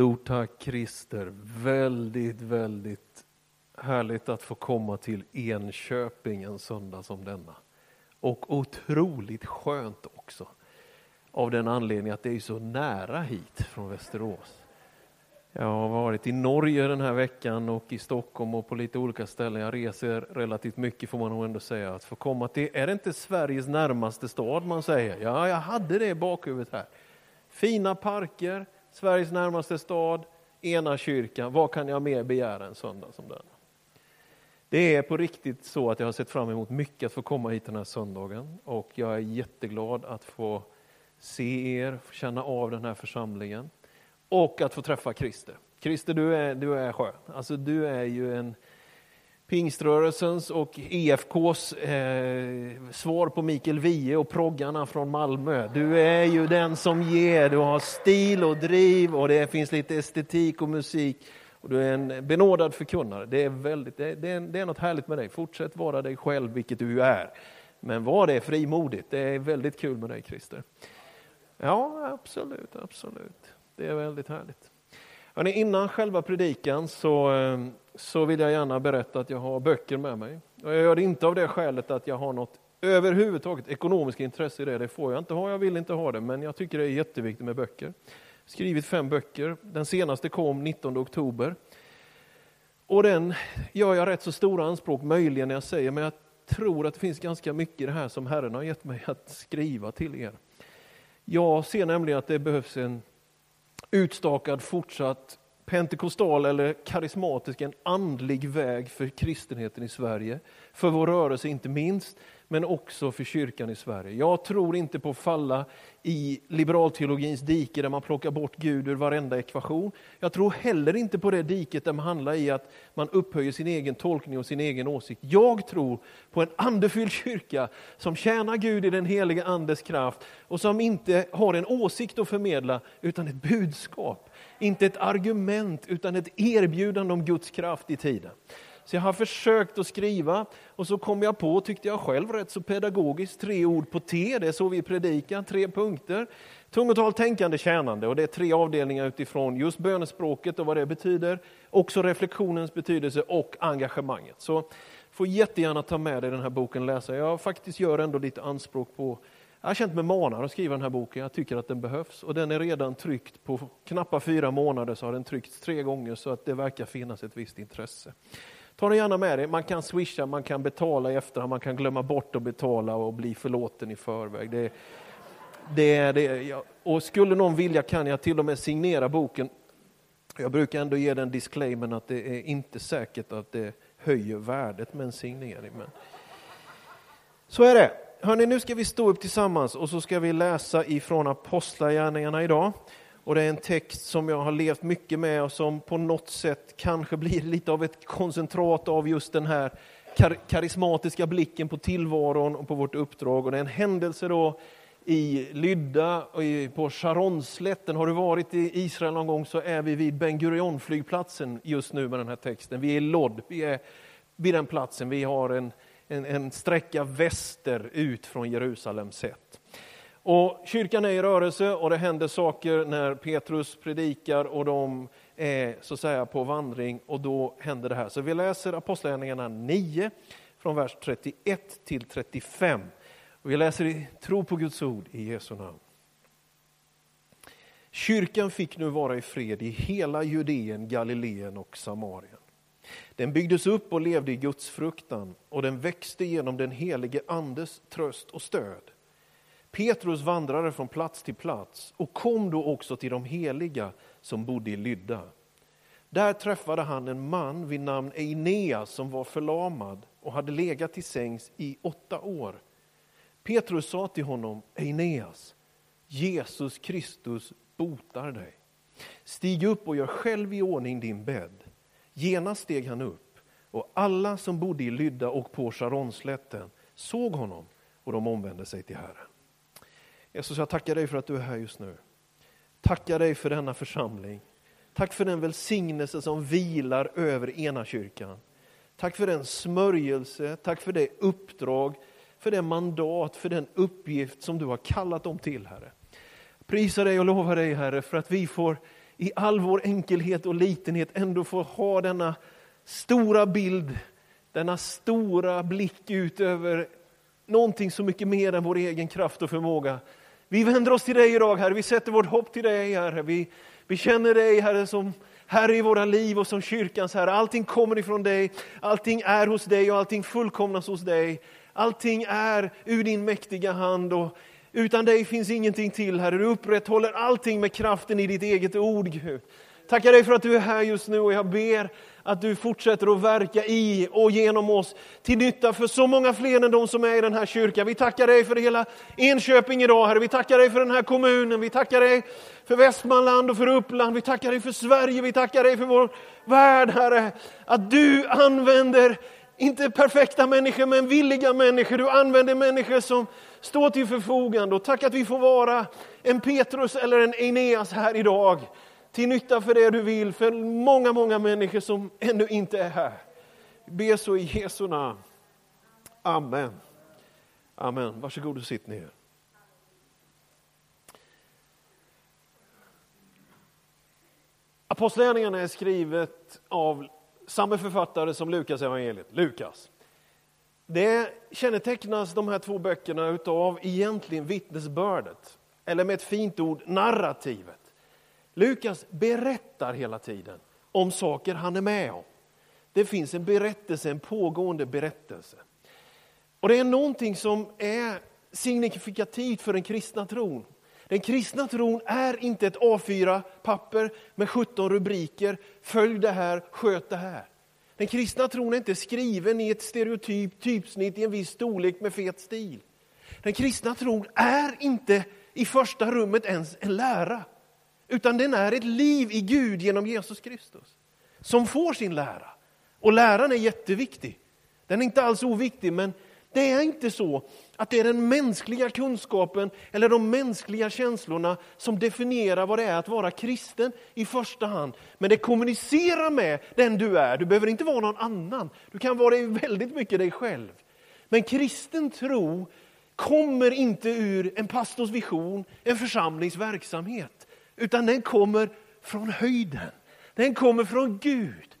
Stort tack Christer. Väldigt, väldigt härligt att få komma till Enköping en söndag som denna. Och otroligt skönt också. Av den anledningen att det är så nära hit från Västerås. Jag har varit i Norge den här veckan och i Stockholm och på lite olika ställen. Jag reser relativt mycket får man nog ändå säga. Att få komma till, är det inte Sveriges närmaste stad man säger? Ja, jag hade det i bakhuvudet här. Fina parker, Sveriges närmaste stad, ena kyrkan. Vad kan jag mer begära en söndag som denna? Det är på riktigt så att jag har sett fram emot mycket att få komma hit den här söndagen och jag är jätteglad att få se er, få känna av den här församlingen och att få träffa Christer. Christer, du är, du är skön. Alltså, du är ju en pingströrelsens och EFKs eh, svar på Mikael Wiehe och proggarna från Malmö. Du är ju den som ger, du har stil och driv och det finns lite estetik och musik. Och du är en benådad förkunnare. Det är, väldigt, det, det, är, det är något härligt med dig. Fortsätt vara dig själv, vilket du är. Men var det frimodigt. Det är väldigt kul med dig, Christer. Ja, absolut, absolut. Det är väldigt härligt. Hörrni, innan själva predikan så, eh, så vill jag gärna berätta att jag har böcker med mig. Och jag gör det inte av det skälet att jag har något överhuvudtaget ekonomiskt intresse i det. Det får jag inte ha, jag vill inte ha det, men jag tycker det är jätteviktigt med böcker. Skrivit fem böcker. Den senaste kom 19 oktober. Och den gör jag rätt så stora anspråk möjligen när jag säger, men jag tror att det finns ganska mycket i det här som Herren har gett mig att skriva till er. Jag ser nämligen att det behövs en utstakad fortsatt pentekostal eller karismatisk, en andlig väg för kristenheten i Sverige. För vår rörelse inte minst, men också för kyrkan i Sverige. Jag tror inte på att falla i liberalteologins dike där man plockar bort Gud ur varenda ekvation. Jag tror heller inte på det diket där man handlar i att man upphöjer sin egen tolkning och sin egen åsikt. Jag tror på en andefylld kyrka som tjänar Gud i den heliga Andes kraft och som inte har en åsikt att förmedla utan ett budskap. Inte ett argument utan ett erbjudande om Guds kraft i tiden. Så jag har försökt att skriva och så kom jag på, tyckte jag själv, rätt så pedagogiskt, tre ord på T. Det är så vi predikar, tre punkter. Tungotal, tänkande, tjänande och det är tre avdelningar utifrån just bönespråket och vad det betyder. Också reflektionens betydelse och engagemanget. Så får jättegärna ta med dig den här boken och läsa. Jag faktiskt gör ändå lite anspråk på jag har känt mig manad att skriva den här boken, jag tycker att den behövs. Och den är redan tryckt på knappa fyra månader så har den tryckts tre gånger så att det verkar finnas ett visst intresse. Ta det gärna med dig. Man kan swisha, man kan betala i efterhand, man kan glömma bort att betala och bli förlåten i förväg. Det, det, det. Och skulle någon vilja kan jag till och med signera boken. Jag brukar ändå ge den disclaimern att det är inte säkert att det höjer värdet med en signering. Men... Så är det. Hörrni, nu ska vi stå upp tillsammans och så ska vi läsa ifrån Apostlagärningarna idag. Och det är en text som jag har levt mycket med och som på något sätt kanske blir lite av ett koncentrat av just den här kar karismatiska blicken på tillvaron och på vårt uppdrag. Och det är en händelse då i Lydda och på Sharonslätten. Har du varit i Israel någon gång så är vi vid Ben Gurion flygplatsen just nu med den här texten. Vi är i Lod, vi är vid den platsen. Vi har en, en, en sträcka väster ut från Jerusalem sett. Och kyrkan är i rörelse och det händer saker när Petrus predikar och de är så att säga på vandring och då händer det här. Så vi läser Apostlagärningarna 9 från vers 31 till 35. Och vi läser i tro på Guds ord i Jesu namn. Kyrkan fick nu vara i fred i hela Judeen, Galileen och Samarien. Den byggdes upp och levde i Guds fruktan och den växte genom den helige Andes tröst och stöd. Petrus vandrade från plats till plats och kom då också till de heliga som bodde i Lydda. Där träffade han en man vid namn Eineas som var förlamad och hade legat till sängs i åtta år. Petrus sa till honom, Eineas, Jesus Kristus botar dig. Stig upp och gör själv i ordning din bädd. Genast steg han upp och alla som bodde i Lydda och på Sharonslätten såg honom och de omvände sig till Herren. Jesus, jag tackar dig för att du är här just nu. Tackar dig för denna församling. Tack för den välsignelse som vilar över ena kyrkan. Tack för den smörjelse, tack för det uppdrag, för det mandat, för den uppgift som du har kallat dem till, Herre. Prisa dig och lova dig, Herre, för att vi får i all vår enkelhet och litenhet ändå få ha denna stora bild, denna stora blick ut över någonting så mycket mer än vår egen kraft och förmåga. Vi vänder oss till dig idag, Herre. Vi sätter vårt hopp till dig, Herre. Vi, vi känner dig, Herre, som Herre i våra liv och som kyrkans Herre. Allting kommer ifrån dig, allting är hos dig och allting fullkomnas hos dig. Allting är ur din mäktiga hand och utan dig finns ingenting till, Herre. Du upprätthåller allting med kraften i ditt eget ord, Gud. Tackar dig för att du är här just nu och jag ber att du fortsätter att verka i och genom oss till nytta för så många fler än de som är i den här kyrkan. Vi tackar dig för hela Enköping idag, Herre. Vi tackar dig för den här kommunen. Vi tackar dig för Västmanland och för Uppland. Vi tackar dig för Sverige. Vi tackar dig för vår värld, Herre. Att du använder inte perfekta människor, men villiga människor. Du använder människor som står till förfogande. Och tack att vi får vara en Petrus eller en Eneas här idag. Till nytta för det du vill, för många, många människor som ännu inte är här. Be så i Jesu namn. Amen. Amen. Varsågod och sitt ner. Apostlagärningarna är skrivet av samma författare som Lukas evangeliet, Lukas. Det kännetecknas de här två böckerna utav egentligen vittnesbördet, eller med ett fint ord, narrativet. Lukas berättar hela tiden om saker han är med om. Det finns en berättelse, en pågående berättelse. Och det är någonting som är signifikativt för den kristna tron. Den kristna tron är inte ett A4-papper med 17 rubriker. Följ det här, sköt det här. Den kristna tron är inte skriven i ett stereotypt typsnitt i en viss storlek med fet stil. Den kristna tron är inte i första rummet ens en lära, utan den är ett liv i Gud genom Jesus Kristus, som får sin lära. Och läran är jätteviktig. Den är inte alls oviktig, men det är inte så att det är den mänskliga kunskapen eller de mänskliga känslorna som definierar vad det är att vara kristen i första hand. Men det kommunicerar med den du är. Du behöver inte vara någon annan. Du kan vara väldigt mycket dig själv. Men kristen tro kommer inte ur en pastors vision, en församlingsverksamhet. Utan den kommer från höjden. Den kommer från Gud.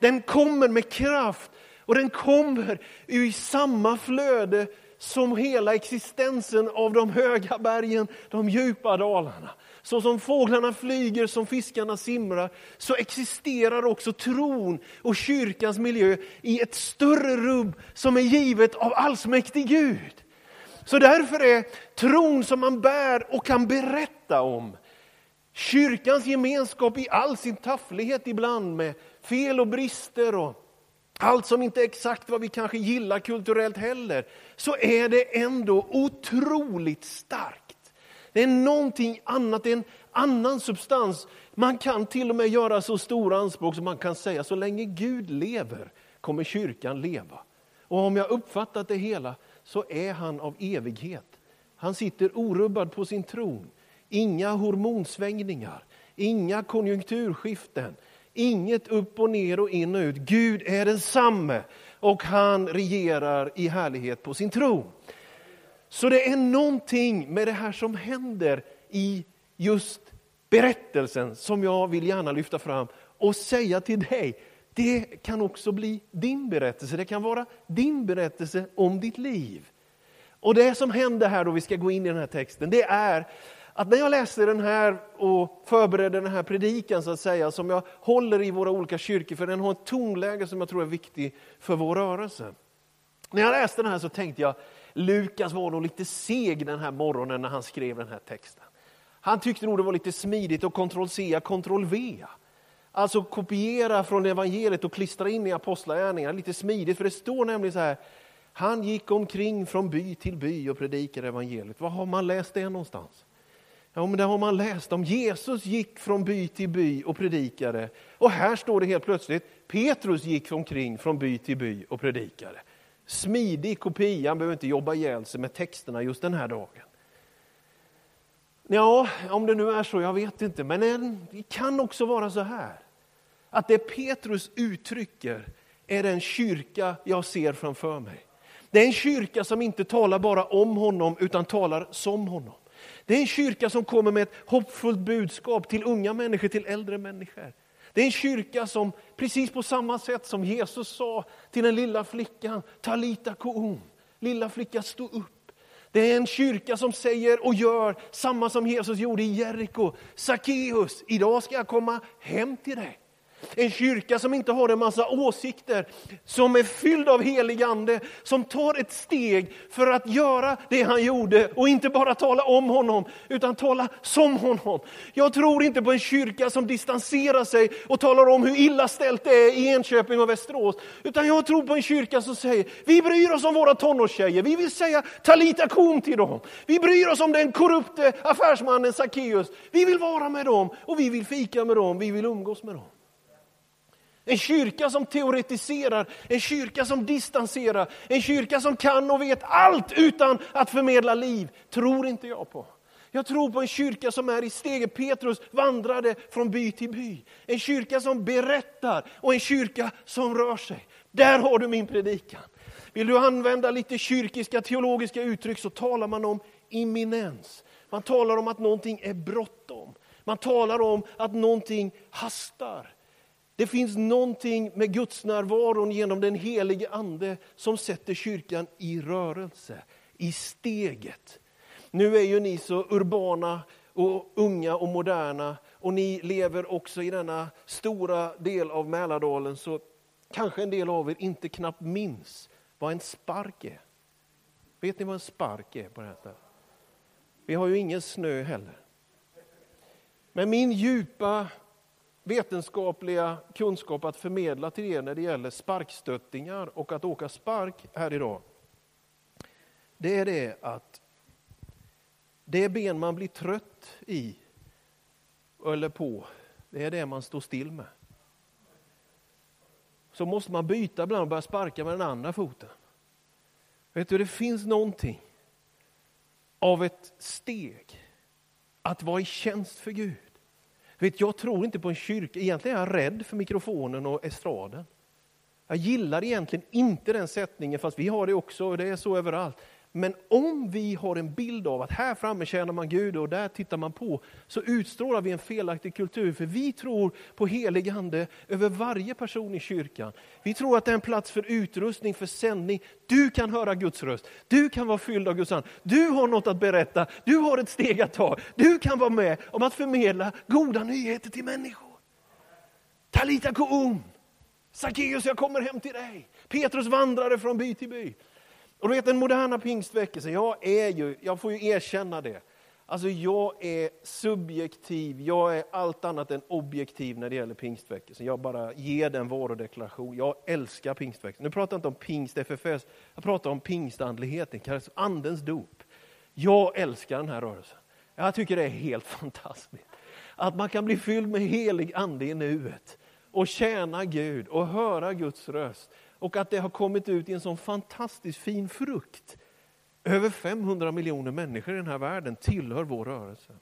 Den kommer med kraft och den kommer i samma flöde som hela existensen av de höga bergen, de djupa dalarna. Så som fåglarna flyger, som fiskarna simrar, så existerar också tron och kyrkans miljö i ett större rum som är givet av allsmäktig Gud. Så därför är tron som man bär och kan berätta om, kyrkans gemenskap i all sin tafflighet ibland med fel och brister och allt som inte är exakt vad vi kanske gillar kulturellt heller, så är det ändå otroligt starkt. Det är någonting annat, det är en annan substans. Man kan till och med göra så stora anspråk som man kan säga, så länge Gud lever kommer kyrkan leva. Och om jag uppfattat det hela så är han av evighet. Han sitter orubbad på sin tron. Inga hormonsvängningar, inga konjunkturskiften, Inget upp och ner och in och ut. Gud är densamme och han regerar i härlighet på sin tro. Så det är någonting med det här som händer i just berättelsen som jag vill gärna lyfta fram och säga till dig, det kan också bli din berättelse. Det kan vara din berättelse om ditt liv. Och det som händer här då vi ska gå in i den här texten, det är att när jag läste den här och förberedde den här predikan så att säga, som jag håller i våra olika kyrkor, för den har ett tonläge som jag tror är viktigt för vår rörelse. När jag läste den här så tänkte jag, Lukas var nog lite seg den här morgonen när han skrev den här texten. Han tyckte nog det var lite smidigt att kontroll C, kontroll V. Alltså kopiera från evangeliet och klistra in i apostlagärningarna, lite smidigt, för det står nämligen så här, han gick omkring från by till by och predikade evangeliet. Var har man läst det någonstans? Ja, men det har man läst om. Jesus gick från by till by och predikade. Och här står det helt plötsligt, Petrus gick omkring från by till by och predikade. Smidig kopia, han behöver inte jobba ihjäl sig med texterna just den här dagen. Ja, om det nu är så, jag vet inte. Men det kan också vara så här, att det Petrus uttrycker är den kyrka jag ser framför mig. Det är en kyrka som inte talar bara om honom, utan talar som honom. Det är en kyrka som kommer med ett hoppfullt budskap till unga människor, till äldre människor. Det är en kyrka som precis på samma sätt som Jesus sa till den lilla flickan, Talita koum, lilla flicka stå upp. Det är en kyrka som säger och gör samma som Jesus gjorde i Jeriko. Sackeus, idag ska jag komma hem till dig. En kyrka som inte har en massa åsikter, som är fylld av helig ande, som tar ett steg för att göra det han gjorde och inte bara tala om honom, utan tala som honom. Jag tror inte på en kyrka som distanserar sig och talar om hur illa ställt det är i Enköping och Västerås, utan jag tror på en kyrka som säger, vi bryr oss om våra tonårstjejer, vi vill säga talita kom till dem. Vi bryr oss om den korrupte affärsmannen Sackeus, vi vill vara med dem och vi vill fika med dem, vi vill umgås med dem. En kyrka som teoretiserar, en kyrka som distanserar, en kyrka som kan och vet allt utan att förmedla liv, tror inte jag på. Jag tror på en kyrka som är i steget. Petrus vandrade från by till by. En kyrka som berättar och en kyrka som rör sig. Där har du min predikan. Vill du använda lite kyrkiska teologiska uttryck så talar man om imminens. Man talar om att någonting är bråttom. Man talar om att någonting hastar. Det finns någonting med Guds närvaron genom den helige Ande som sätter kyrkan i rörelse, i steget. Nu är ju ni så urbana och unga och moderna och ni lever också i denna stora del av Mälardalen så kanske en del av er inte knappt minns vad en spark är. Vet ni vad en spark är på det här stället? Vi har ju ingen snö heller. Men min djupa vetenskapliga kunskap att förmedla till er när det gäller sparkstöttingar och att åka spark här idag. Det är det att det ben man blir trött i eller på, det är det man står still med. Så måste man byta ibland och börja sparka med den andra foten. Vet du, det finns någonting av ett steg att vara i tjänst för Gud. Vet, jag tror inte på en kyrka, egentligen är jag rädd för mikrofonen och estraden. Jag gillar egentligen inte den sättningen, fast vi har det också, och det är så överallt. Men om vi har en bild av att här framme tjänar man Gud och där tittar man på, så utstrålar vi en felaktig kultur. För vi tror på helig ande över varje person i kyrkan. Vi tror att det är en plats för utrustning, för sändning. Du kan höra Guds röst, du kan vara fylld av Guds ande. Du har något att berätta, du har ett steg att ta. Du kan vara med om att förmedla goda nyheter till människor. Talita koum! Sackeus, jag kommer hem till dig. Petrus vandrare från by till by. Och du vet den moderna pingstväckelsen, jag är ju, jag får ju erkänna det. Alltså jag är subjektiv, jag är allt annat än objektiv när det gäller pingstväckelsen. Jag bara ger den varudeklaration. Jag älskar pingstväckelsen. Nu pratar jag inte om pingst FFS, jag pratar om pingstandligheten, andens dop. Jag älskar den här rörelsen. Jag tycker det är helt fantastiskt. Att man kan bli fylld med helig ande i nuet och tjäna Gud och höra Guds röst och att det har kommit ut i en sån fantastiskt fin frukt. Över 500 miljoner människor i den här världen tillhör vår rörelse.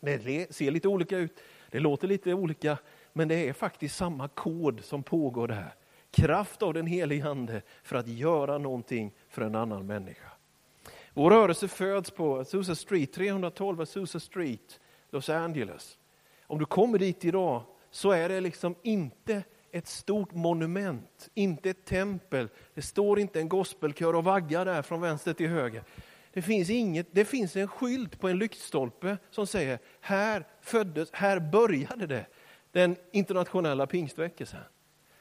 Det ser lite olika ut, det låter lite olika, men det är faktiskt samma kod som pågår där. Kraft av den helige Ande för att göra någonting för en annan människa. Vår rörelse föds på Azusa Street, 312 Azusa Street, Los Angeles. Om du kommer dit idag så är det liksom inte ett stort monument, inte ett tempel. Det står inte en gospelkör och vaggar där från vänster till höger. Det finns, inget, det finns en skylt på en lyktstolpe som säger här föddes, här började det, den internationella pingstväckelsen.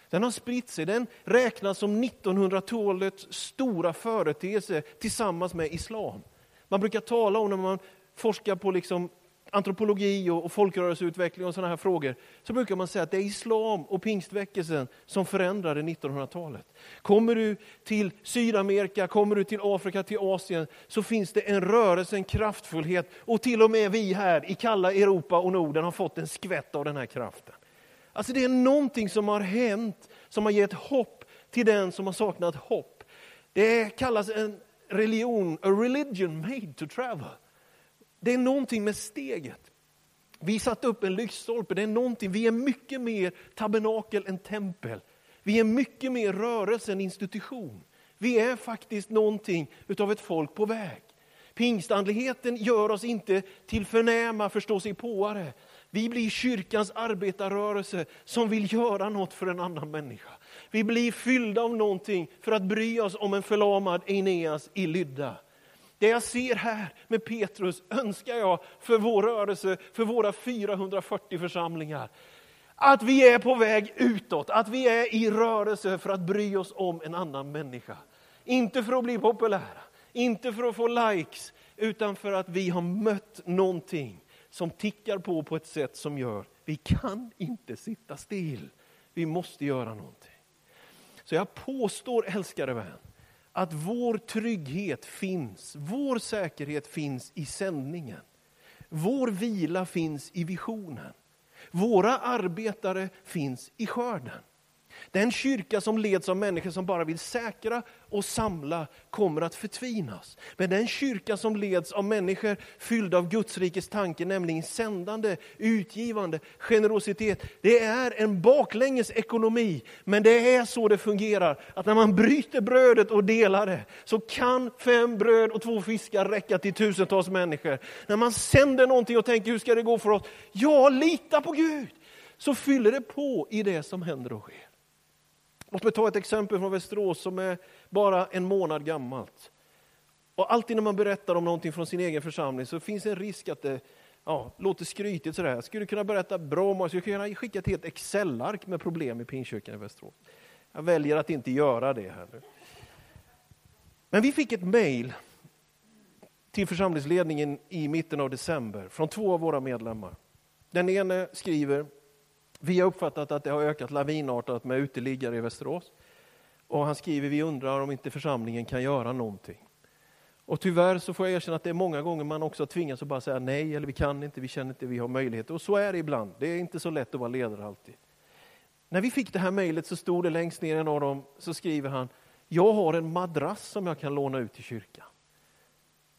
Den har spritt sig, den räknas som 1900-talets stora företeelse tillsammans med islam. Man brukar tala om när man forskar på liksom antropologi och, folkrörelseutveckling och sådana här frågor, så brukar man säga att det är islam och pingstväckelsen som förändrade 1900-talet. Kommer du till Sydamerika, kommer du till Afrika, till Asien, så finns det en rörelse, en kraftfullhet och till och med vi här i kalla Europa och Norden har fått en skvätt av den här kraften. Alltså det är någonting som har hänt, som har gett hopp till den som har saknat hopp. Det kallas en religion, a religion made to travel. Det är någonting med steget. Vi satte upp en lyktstolpe, det är någonting, vi är mycket mer tabernakel än tempel. Vi är mycket mer rörelse än institution. Vi är faktiskt någonting utav ett folk på väg. Pingstandligheten gör oss inte till förnäma förståsigpåare. Vi blir kyrkans arbetarrörelse som vill göra något för en annan människa. Vi blir fyllda av någonting för att bry oss om en förlamad Eneas i Lydda. Det jag ser här med Petrus önskar jag för vår rörelse, för våra 440 församlingar. Att vi är på väg utåt, att vi är i rörelse för att bry oss om en annan människa. Inte för att bli populära, inte för att få likes, utan för att vi har mött någonting som tickar på på ett sätt som gör, vi kan inte sitta still. Vi måste göra någonting. Så jag påstår, älskade vän, att vår trygghet finns, vår säkerhet finns i sändningen. Vår vila finns i visionen. Våra arbetare finns i skörden. Den kyrka som leds av människor som bara vill säkra och samla kommer att förtvinas. Men den kyrka som leds av människor fyllda av Guds rikes tanke, nämligen sändande, utgivande, generositet. Det är en baklänges ekonomi, men det är så det fungerar. Att när man bryter brödet och delar det, så kan fem bröd och två fiskar räcka till tusentals människor. När man sänder någonting och tänker, hur ska det gå för oss? Ja, lita på Gud! Så fyller det på i det som händer och sker. Låt mig ta ett exempel från Västerås som är bara en månad gammalt. Och alltid när man berättar om någonting från sin egen församling så finns en risk att det ja, låter skrytigt. Sådär. Jag skulle kunna berätta bra om, jag skulle kunna skicka ett helt Excel-ark med problem i Pingstkyrkan i Västerås. Jag väljer att inte göra det här nu. Men vi fick ett mejl till församlingsledningen i mitten av december från två av våra medlemmar. Den ene skriver vi har uppfattat att det har ökat lavinartat med uteliggare i Västerås. Och han skriver, vi undrar om inte församlingen kan göra någonting. Och tyvärr så får jag erkänna att det är många gånger man också tvingas att bara säga nej, eller vi kan inte, vi känner inte, vi har möjlighet. Och så är det ibland, det är inte så lätt att vara ledare alltid. När vi fick det här mejlet så stod det längst ner i en av dem, så skriver han, jag har en madrass som jag kan låna ut till kyrkan.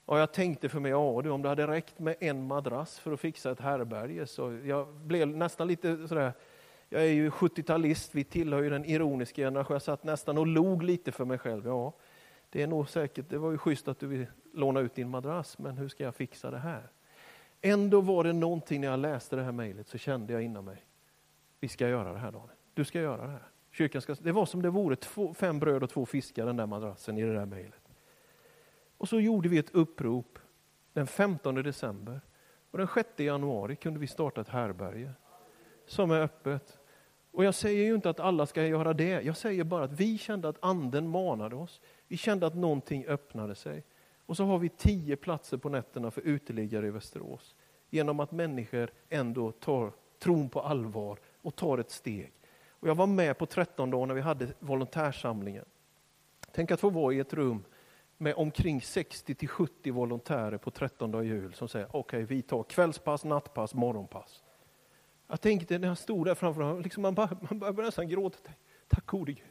Och jag tänkte för mig, ja du, om det hade räckt med en madrass för att fixa ett härbärge, så jag blev nästan lite sådär, jag är ju 70-talist, vi tillhör ju den ironiska generationen, jag satt nästan och log lite för mig själv. Ja, det är nog säkert, det var ju schysst att du vill låna ut din madrass, men hur ska jag fixa det här? Ändå var det någonting när jag läste det här mejlet så kände jag inom mig, vi ska göra det här Daniel, du ska göra det här. Kyrkan ska, det var som det vore två, fem bröd och två fiskar den där madrassen i det där mejlet. Och så gjorde vi ett upprop den 15 december. Och den 6 januari kunde vi starta ett härberge som är öppet. Och jag säger ju inte att alla ska göra det. Jag säger bara att vi kände att anden manade oss. Vi kände att någonting öppnade sig. Och så har vi tio platser på nätterna för uteliggare i Västerås. Genom att människor ändå tar tron på allvar och tar ett steg. Och jag var med på 13 dagar när vi hade volontärsamlingen. Tänk att få vara i ett rum med omkring 60 till 70 volontärer på 13 jul som säger okej, okay, vi tar kvällspass, nattpass, morgonpass. Jag tänkte när jag stod där framför honom, liksom man, bara, man började nästan gråta. Tack gode Gud.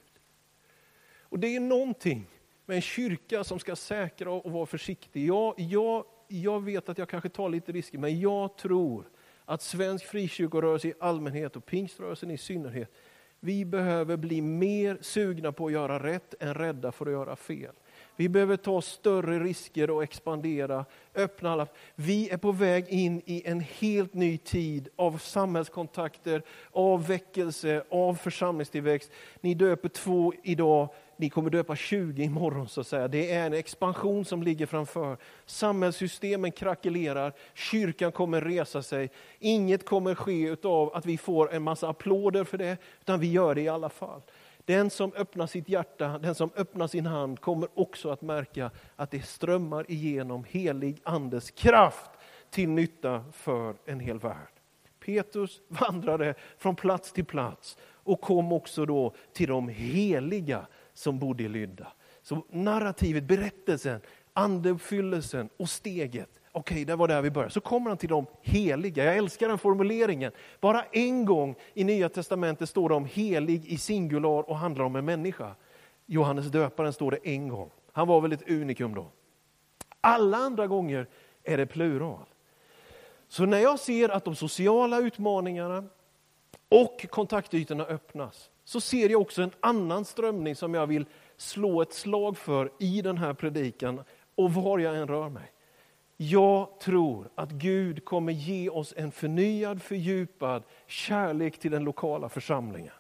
Och det är någonting med en kyrka som ska säkra och vara försiktig. Jag, jag, jag vet att jag kanske tar lite risker, men jag tror att svensk frikyrkorörelse i allmänhet och pingströrelsen i synnerhet, vi behöver bli mer sugna på att göra rätt än rädda för att göra fel. Vi behöver ta större risker och expandera, öppna alla. Vi är på väg in i en helt ny tid av samhällskontakter, av väckelse, av församlingstillväxt. Ni döper två idag, ni kommer döpa 20 imorgon så att säga. Det är en expansion som ligger framför. Samhällssystemen krackelerar, kyrkan kommer resa sig. Inget kommer ske av att vi får en massa applåder för det, utan vi gör det i alla fall. Den som öppnar sitt hjärta, den som öppnar sin hand kommer också att märka att det strömmar igenom helig andes kraft till nytta för en hel värld. Petrus vandrade från plats till plats och kom också då till de heliga som bodde i Lydda. Så narrativet, berättelsen, andeuppfyllelsen och steget Okej, okay, det var där vi började. Så kommer han till de heliga. Jag älskar den formuleringen. Bara en gång i Nya Testamentet står det om helig i singular och handlar om en människa. Johannes döparen står det en gång. Han var väl ett unikum då. Alla andra gånger är det plural. Så när jag ser att de sociala utmaningarna och kontaktytorna öppnas, så ser jag också en annan strömning som jag vill slå ett slag för i den här predikan och var jag än rör mig. Jag tror att Gud kommer ge oss en förnyad, fördjupad kärlek till den lokala församlingen.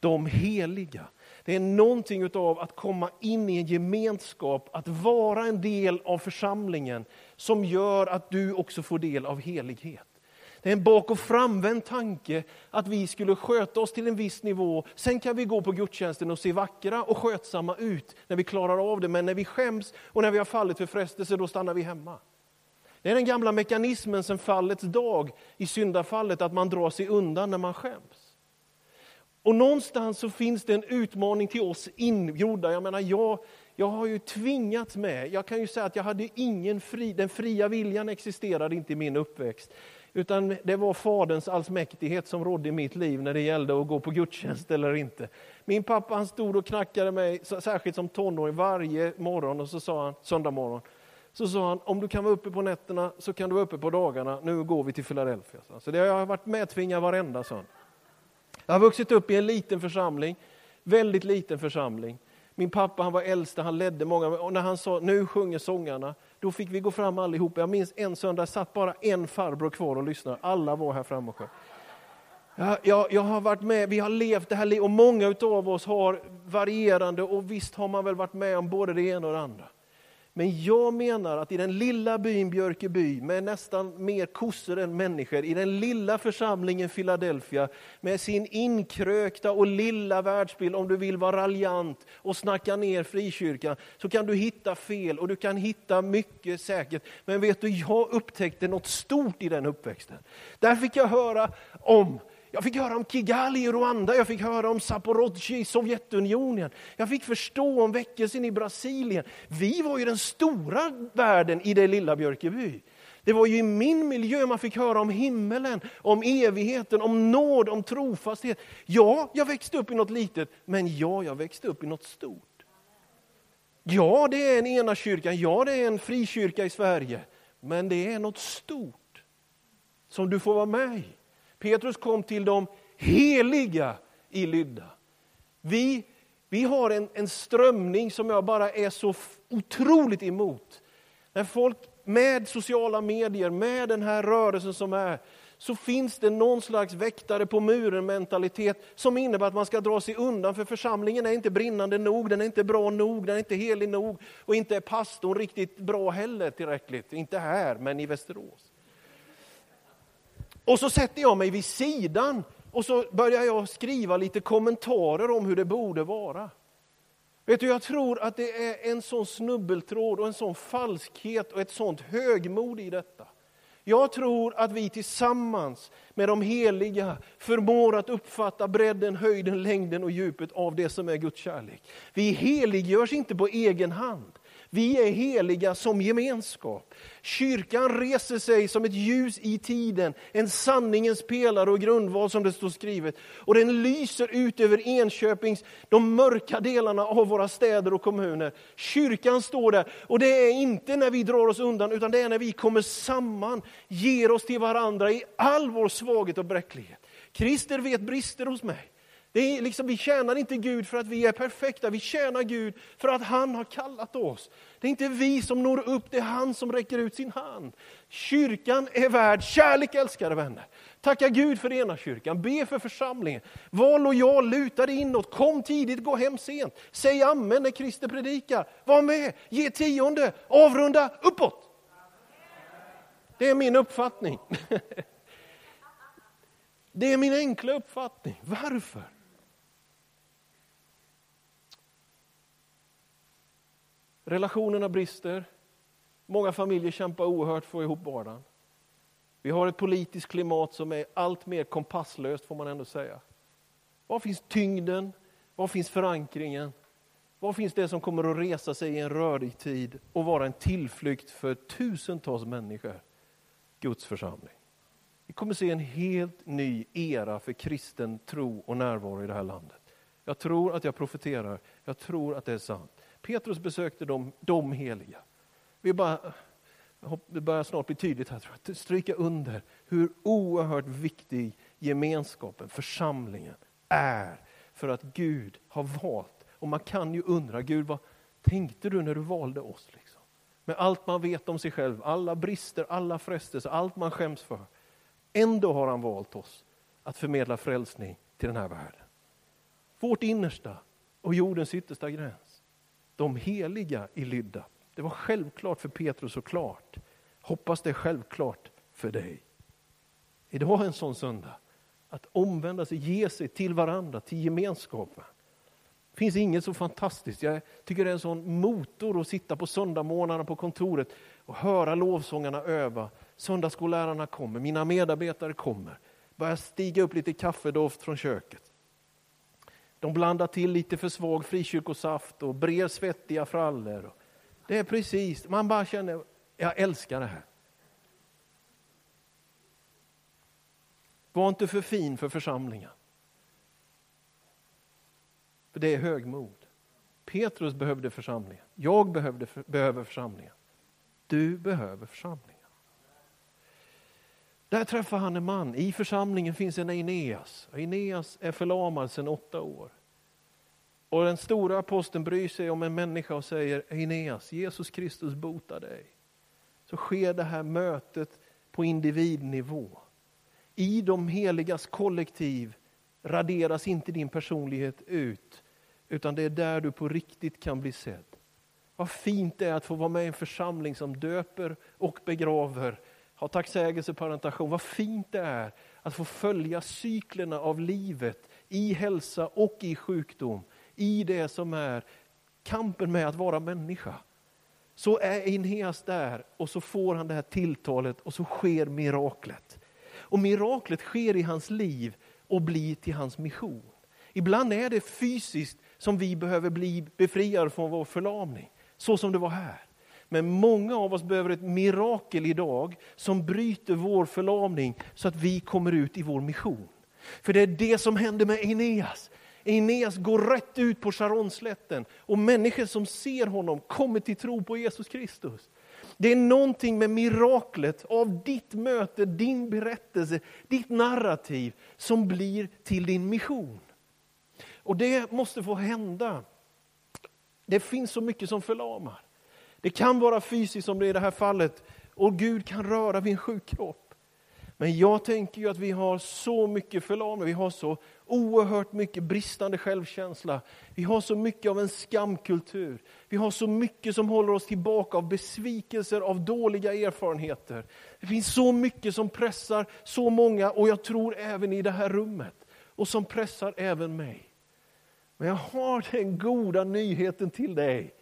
De heliga. Det är någonting av att komma in i en gemenskap, att vara en del av församlingen som gör att du också får del av helighet. Det är en bak och framvänd tanke att vi skulle sköta oss till en viss nivå. Sen kan vi gå på gudstjänsten och se vackra och skötsamma ut när vi klarar av det. Men när vi skäms och när vi har fallit för frestelse, då stannar vi hemma. Det är den gamla mekanismen sen fallets dag i syndafallet, att man drar sig undan när man skäms. Och någonstans så finns det en utmaning till oss ingjorda. Jag menar, jag, jag har ju tvingats med, jag kan ju säga att jag hade ingen fri, den fria viljan existerade inte i min uppväxt. Utan det var Faderns allsmäktighet som rådde i mitt liv när det gällde att gå på gudstjänst eller inte. Min pappa han stod och knackade mig, särskilt som tonåring, varje morgon och så sa han, söndag morgon, så sa han, om du kan vara uppe på nätterna så kan du vara uppe på dagarna, nu går vi till Philadelphia. Så det har jag varit medtvingad varenda söndag. Jag har vuxit upp i en liten församling, väldigt liten församling. Min pappa han var äldste, han ledde många, och när han sa nu sjunger sångarna, då fick vi gå fram allihopa. Jag minns en söndag satt bara en farbror kvar och lyssnade, alla var här framme och sjöng. Jag, jag, jag, har varit med, vi har levt det här livet och många av oss har varierande och visst har man väl varit med om både det ena och det andra. Men jag menar att i den lilla byn Björkeby, med nästan mer kossor än människor, i den lilla församlingen Philadelphia, med sin inkrökta och lilla världsbild, om du vill vara raljant och snacka ner frikyrkan, så kan du hitta fel och du kan hitta mycket säkert. Men vet du, jag upptäckte något stort i den uppväxten. Där fick jag höra om jag fick höra om Kigali i Rwanda, jag fick höra om Zaporozhye i Sovjetunionen. Jag fick förstå om väckelsen i Brasilien. Vi var ju den stora världen i det lilla Björkeby. Det var ju i min miljö man fick höra om himmelen, om evigheten, om nåd, om trofasthet. Ja, jag växte upp i något litet, men ja, jag växte upp i något stort. Ja, det är en ena kyrkan, ja, det är en frikyrka i Sverige, men det är något stort som du får vara med i. Petrus kom till de heliga i Lydda. Vi, vi har en, en strömning som jag bara är så otroligt emot. När folk med sociala medier, med den här rörelsen som är, så finns det någon slags väktare på muren mentalitet som innebär att man ska dra sig undan för församlingen är inte brinnande nog, den är inte bra nog, den är inte helig nog och inte är pastorn riktigt bra heller tillräckligt. Inte här, men i Västerås. Och så sätter jag mig vid sidan och så börjar jag skriva lite kommentarer om hur det borde vara. Vet du, jag tror att det är en sån snubbeltråd och en sån falskhet och ett sånt högmod i detta. Jag tror att vi tillsammans med de heliga förmår att uppfatta bredden, höjden, längden och djupet av det som är Guds kärlek. Vi heliggörs inte på egen hand. Vi är heliga som gemenskap. Kyrkan reser sig som ett ljus i tiden, en sanningens pelare och grundval som det står skrivet. Och den lyser ut över Enköpings, de mörka delarna av våra städer och kommuner. Kyrkan står där och det är inte när vi drar oss undan utan det är när vi kommer samman, ger oss till varandra i all vår svaghet och bräcklighet. Christer vet brister hos mig. Det är liksom, vi tjänar inte Gud för att vi är perfekta, vi tjänar Gud för att han har kallat oss. Det är inte vi som når upp, det är han som räcker ut sin hand. Kyrkan är värd kärlek, älskade vänner. Tacka Gud för ena kyrkan, be för församlingen. Var lojal, luta dig inåt, kom tidigt, gå hem sent. Säg amen när Christer predikar. Var med, ge tionde, avrunda uppåt. Det är min uppfattning. Det är min enkla uppfattning. Varför? Relationerna brister. Många familjer kämpar oerhört för att få ihop vardagen. Vi har ett politiskt klimat som är allt mer kompasslöst får man ändå säga. Var finns tyngden? Var finns förankringen? Var finns det som kommer att resa sig i en rörig tid och vara en tillflykt för tusentals människor? Guds församling. Vi kommer se en helt ny era för kristen tro och närvaro i det här landet. Jag tror att jag profeterar, jag tror att det är sant. Petrus besökte de, de heliga. Vi bara, det börjar snart bli tydligt här, tror jag, stryka under hur oerhört viktig gemenskapen, församlingen, är för att Gud har valt. Och man kan ju undra, Gud vad tänkte du när du valde oss? Liksom? med allt man vet om sig själv, alla brister, alla frestelser, allt man skäms för. Ändå har han valt oss att förmedla frälsning till den här världen. Vårt innersta och jordens yttersta gräns. De heliga i Lydda. Det var självklart för Petrus och klart. Hoppas det är självklart för dig. Idag är en sån söndag. Att omvända sig, ge sig till varandra, till gemenskapen. Det finns inget så fantastiskt. Jag tycker det är en sån motor att sitta på söndagmorgnarna på kontoret och höra lovsångarna öva. Söndagsskollärarna kommer, mina medarbetare kommer. Börjar stiga upp lite kaffedoft från köket. De blandar till lite för svag frikyrkosaft och brer svettiga frallor. Det är precis, man bara känner, jag älskar det här. Var inte för fin för församlingen. För det är högmod. Petrus behövde församlingen. Jag behövde, behöver församlingen. Du behöver församlingen. Där träffar han en man. I församlingen finns en Eneas. Eneas är förlamad sedan åtta år. Och den stora aposteln bryr sig om en människa och säger Eneas, Jesus Kristus botar dig. Så sker det här mötet på individnivå. I de heligas kollektiv raderas inte din personlighet ut, utan det är där du på riktigt kan bli sedd. Vad fint det är att få vara med i en församling som döper och begraver, ha tacksägelse, parentation. Vad fint det är att få följa cyklerna av livet i hälsa och i sjukdom, i det som är kampen med att vara människa. Så är Eneas där och så får han det här tilltalet och så sker miraklet. Och miraklet sker i hans liv och blir till hans mission. Ibland är det fysiskt som vi behöver bli befriade från vår förlamning, så som det var här. Men många av oss behöver ett mirakel idag som bryter vår förlamning så att vi kommer ut i vår mission. För det är det som händer med Eneas. Eneas går rätt ut på Sharonslätten och människor som ser honom kommer till tro på Jesus Kristus. Det är någonting med miraklet av ditt möte, din berättelse, ditt narrativ som blir till din mission. Och det måste få hända. Det finns så mycket som förlamar. Det kan vara fysiskt som det är i det här fallet och Gud kan röra vid en sjuk kropp. Men jag tänker ju att vi har så mycket förlamning, vi har så oerhört mycket bristande självkänsla. Vi har så mycket av en skamkultur. Vi har så mycket som håller oss tillbaka av besvikelser, av dåliga erfarenheter. Det finns så mycket som pressar så många, och jag tror även i det här rummet, och som pressar även mig. Men jag har den goda nyheten till dig,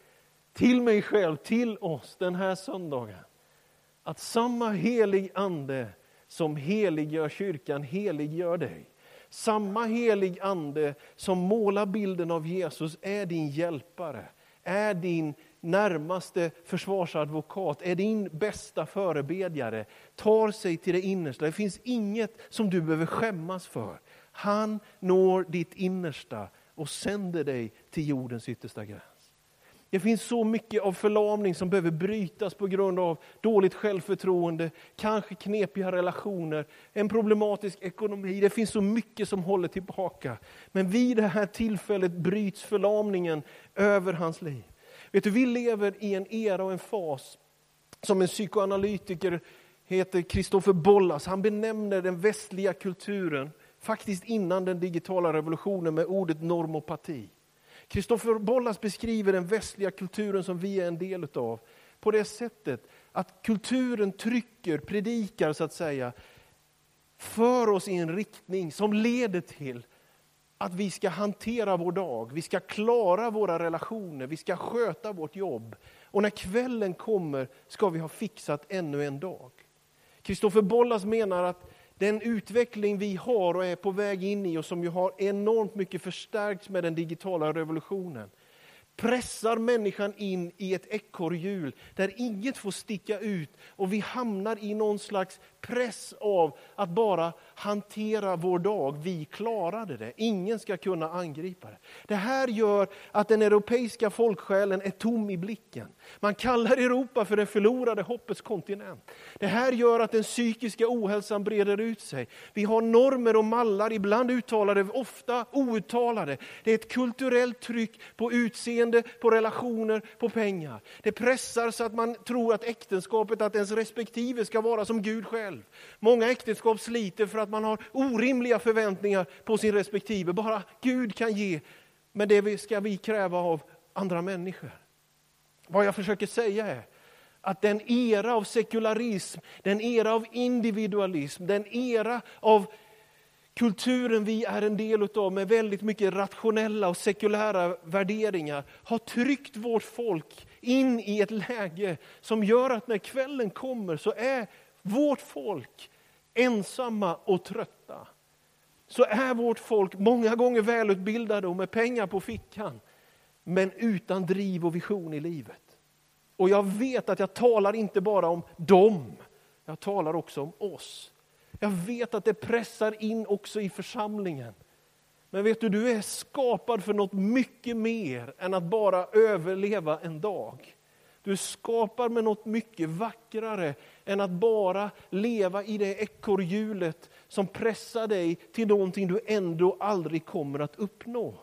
till mig själv, till oss den här söndagen. Att samma helig ande som heliggör kyrkan heliggör dig. Samma helig ande som målar bilden av Jesus är din hjälpare, är din närmaste försvarsadvokat, är din bästa förebedjare, tar sig till det innersta. Det finns inget som du behöver skämmas för. Han når ditt innersta och sänder dig till jordens yttersta gräns. Det finns så mycket av förlamning som behöver brytas på grund av dåligt självförtroende, kanske knepiga relationer, en problematisk ekonomi. Det finns så mycket som håller tillbaka. Men vid det här tillfället bryts förlamningen över hans liv. Vet du, vi lever i en era och en fas som en psykoanalytiker heter Christopher Bollas. Han benämner den västliga kulturen, faktiskt innan den digitala revolutionen, med ordet normopati. Kristoffer Bollas beskriver den västliga kulturen som vi är en del av på det sättet att kulturen trycker, predikar så att säga, för oss i en riktning som leder till att vi ska hantera vår dag, vi ska klara våra relationer, vi ska sköta vårt jobb. Och när kvällen kommer ska vi ha fixat ännu en dag. Kristoffer Bollas menar att den utveckling vi har och är på väg in i och som ju har enormt mycket förstärkts med den digitala revolutionen pressar människan in i ett ekorrhjul där inget får sticka ut och vi hamnar i någon slags press av att bara hantera vår dag. Vi klarade det, ingen ska kunna angripa det. Det här gör att den europeiska folksjälen är tom i blicken. Man kallar Europa för det förlorade hoppets kontinent. Det här gör att den psykiska ohälsan breder ut sig. Vi har normer och mallar, ibland uttalade, ofta outtalade. Det är ett kulturellt tryck på utseende utseende, på relationer, på pengar. Det pressar så att man tror att äktenskapet, att ens respektive ska vara som Gud själv. Många äktenskap sliter för att man har orimliga förväntningar på sin respektive. Bara Gud kan ge, men det ska vi kräva av andra människor. Vad jag försöker säga är att den era av sekularism, den era av individualism, den era av kulturen vi är en del av med väldigt mycket rationella och sekulära värderingar har tryckt vårt folk in i ett läge som gör att när kvällen kommer så är vårt folk ensamma och trötta. Så är vårt folk många gånger välutbildade och med pengar på fickan men utan driv och vision i livet. Och jag vet att jag talar inte bara om dem, jag talar också om oss. Jag vet att det pressar in också i församlingen. Men vet du, du är skapad för något mycket mer än att bara överleva en dag. Du är skapad med något mycket vackrare än att bara leva i det ekorrhjulet som pressar dig till någonting du ändå aldrig kommer att uppnå.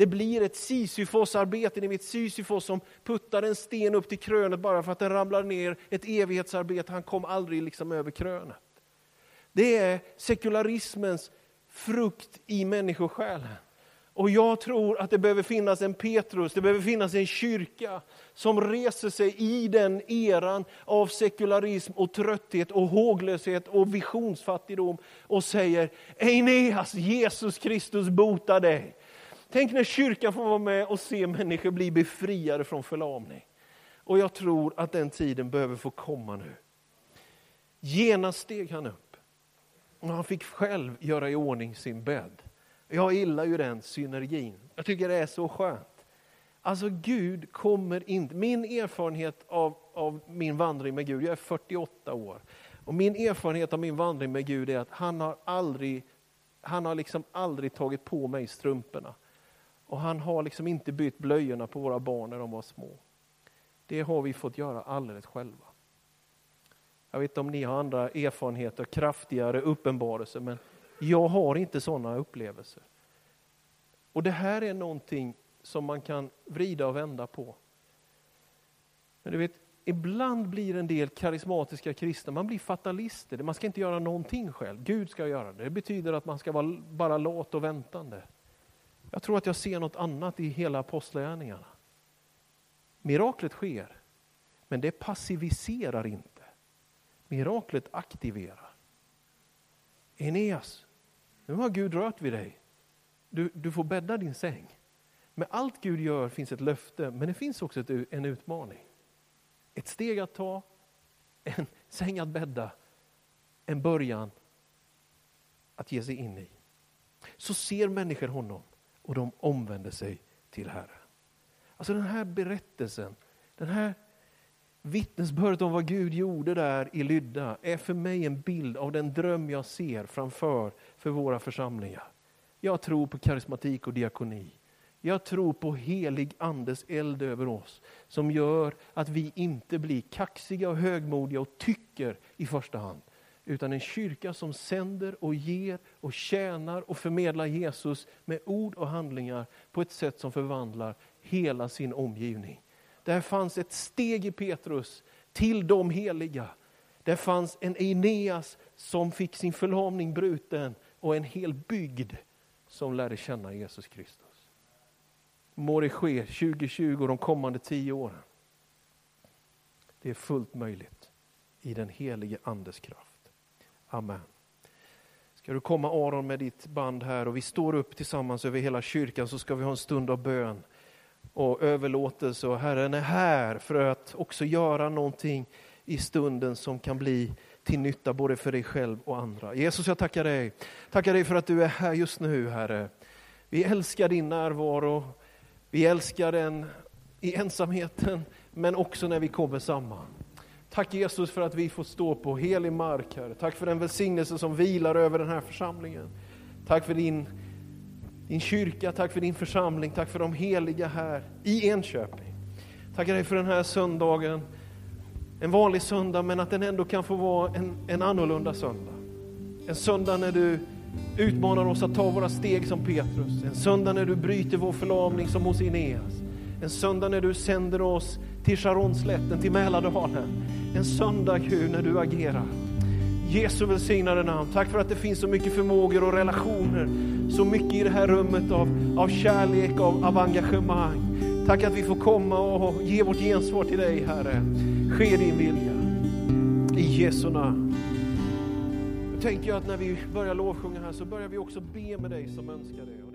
Det blir ett Sisyfos-arbete, ni vet Sisyfos som puttar en sten upp till krönet bara för att den ramlar ner. Ett evighetsarbete, han kom aldrig liksom över krönet. Det är sekularismens frukt i människosjälen. Och jag tror att det behöver finnas en Petrus, det behöver finnas en kyrka som reser sig i den eran av sekularism och trötthet och håglöshet och visionsfattigdom och säger Eneas, Jesus Kristus bota dig. Tänk när kyrkan får vara med och se människor bli befriade från förlamning. Och jag tror att den tiden behöver få komma nu. Genast steg han upp. Och han fick själv göra i ordning sin bädd. Jag gillar ju den synergin. Jag tycker det är så skönt. Alltså Gud kommer inte... Min erfarenhet av, av min vandring med Gud, jag är 48 år. Och min erfarenhet av min vandring med Gud är att han har aldrig, han har liksom aldrig tagit på mig strumporna. Och han har liksom inte bytt blöjorna på våra barn när de var små. Det har vi fått göra alldeles själva. Jag vet inte om ni har andra erfarenheter, kraftigare uppenbarelser, men jag har inte sådana upplevelser. Och det här är någonting som man kan vrida och vända på. Men du vet, ibland blir en del karismatiska kristna, man blir fatalister. Man ska inte göra någonting själv, Gud ska göra det. Det betyder att man ska vara bara lat och väntande. Jag tror att jag ser något annat i hela apostlagärningarna. Miraklet sker, men det passiviserar inte. Miraklet aktiverar. Eneas, nu har Gud rört vid dig. Du, du får bädda din säng. Med allt Gud gör finns ett löfte, men det finns också ett, en utmaning. Ett steg att ta, en säng att bädda, en början att ge sig in i. Så ser människor honom och de omvände sig till Herren. Alltså den här berättelsen, den här vittnesbördet om vad Gud gjorde där i Lydda är för mig en bild av den dröm jag ser framför för våra församlingar. Jag tror på karismatik och diakoni. Jag tror på helig andes eld över oss som gör att vi inte blir kaxiga och högmodiga och tycker i första hand utan en kyrka som sänder och ger och tjänar och förmedlar Jesus med ord och handlingar på ett sätt som förvandlar hela sin omgivning. Där fanns ett steg i Petrus till de heliga. Där fanns en Eneas som fick sin förlamning bruten och en hel bygd som lärde känna Jesus Kristus. Må det ske 2020 och de kommande tio åren. Det är fullt möjligt i den helige Andes kraft. Amen. Ska du komma Aron med ditt band här och vi står upp tillsammans över hela kyrkan så ska vi ha en stund av bön och överlåtelse och Herren är här för att också göra någonting i stunden som kan bli till nytta både för dig själv och andra. Jesus, jag tackar dig. Tackar dig för att du är här just nu, Herre. Vi älskar din närvaro. Vi älskar den i ensamheten, men också när vi kommer samman. Tack Jesus för att vi får stå på helig mark, Herre. Tack för den välsignelse som vilar över den här församlingen. Tack för din, din kyrka, tack för din församling, tack för de heliga här i Enköping. Tackar dig för den här söndagen. En vanlig söndag, men att den ändå kan få vara en, en annorlunda söndag. En söndag när du utmanar oss att ta våra steg som Petrus. En söndag när du bryter vår förlamning som hos Ineas. En söndag när du sänder oss till Sharonslätten, till Mälardalen. En söndag Gud när du agerar. Jesu välsignade namn. Tack för att det finns så mycket förmågor och relationer. Så mycket i det här rummet av, av kärlek, av, av engagemang. Tack att vi får komma och ge vårt gensvar till dig Herre. Ske din vilja. I Jesu namn. Nu tänker jag att när vi börjar lovsjunga här så börjar vi också be med dig som önskar det.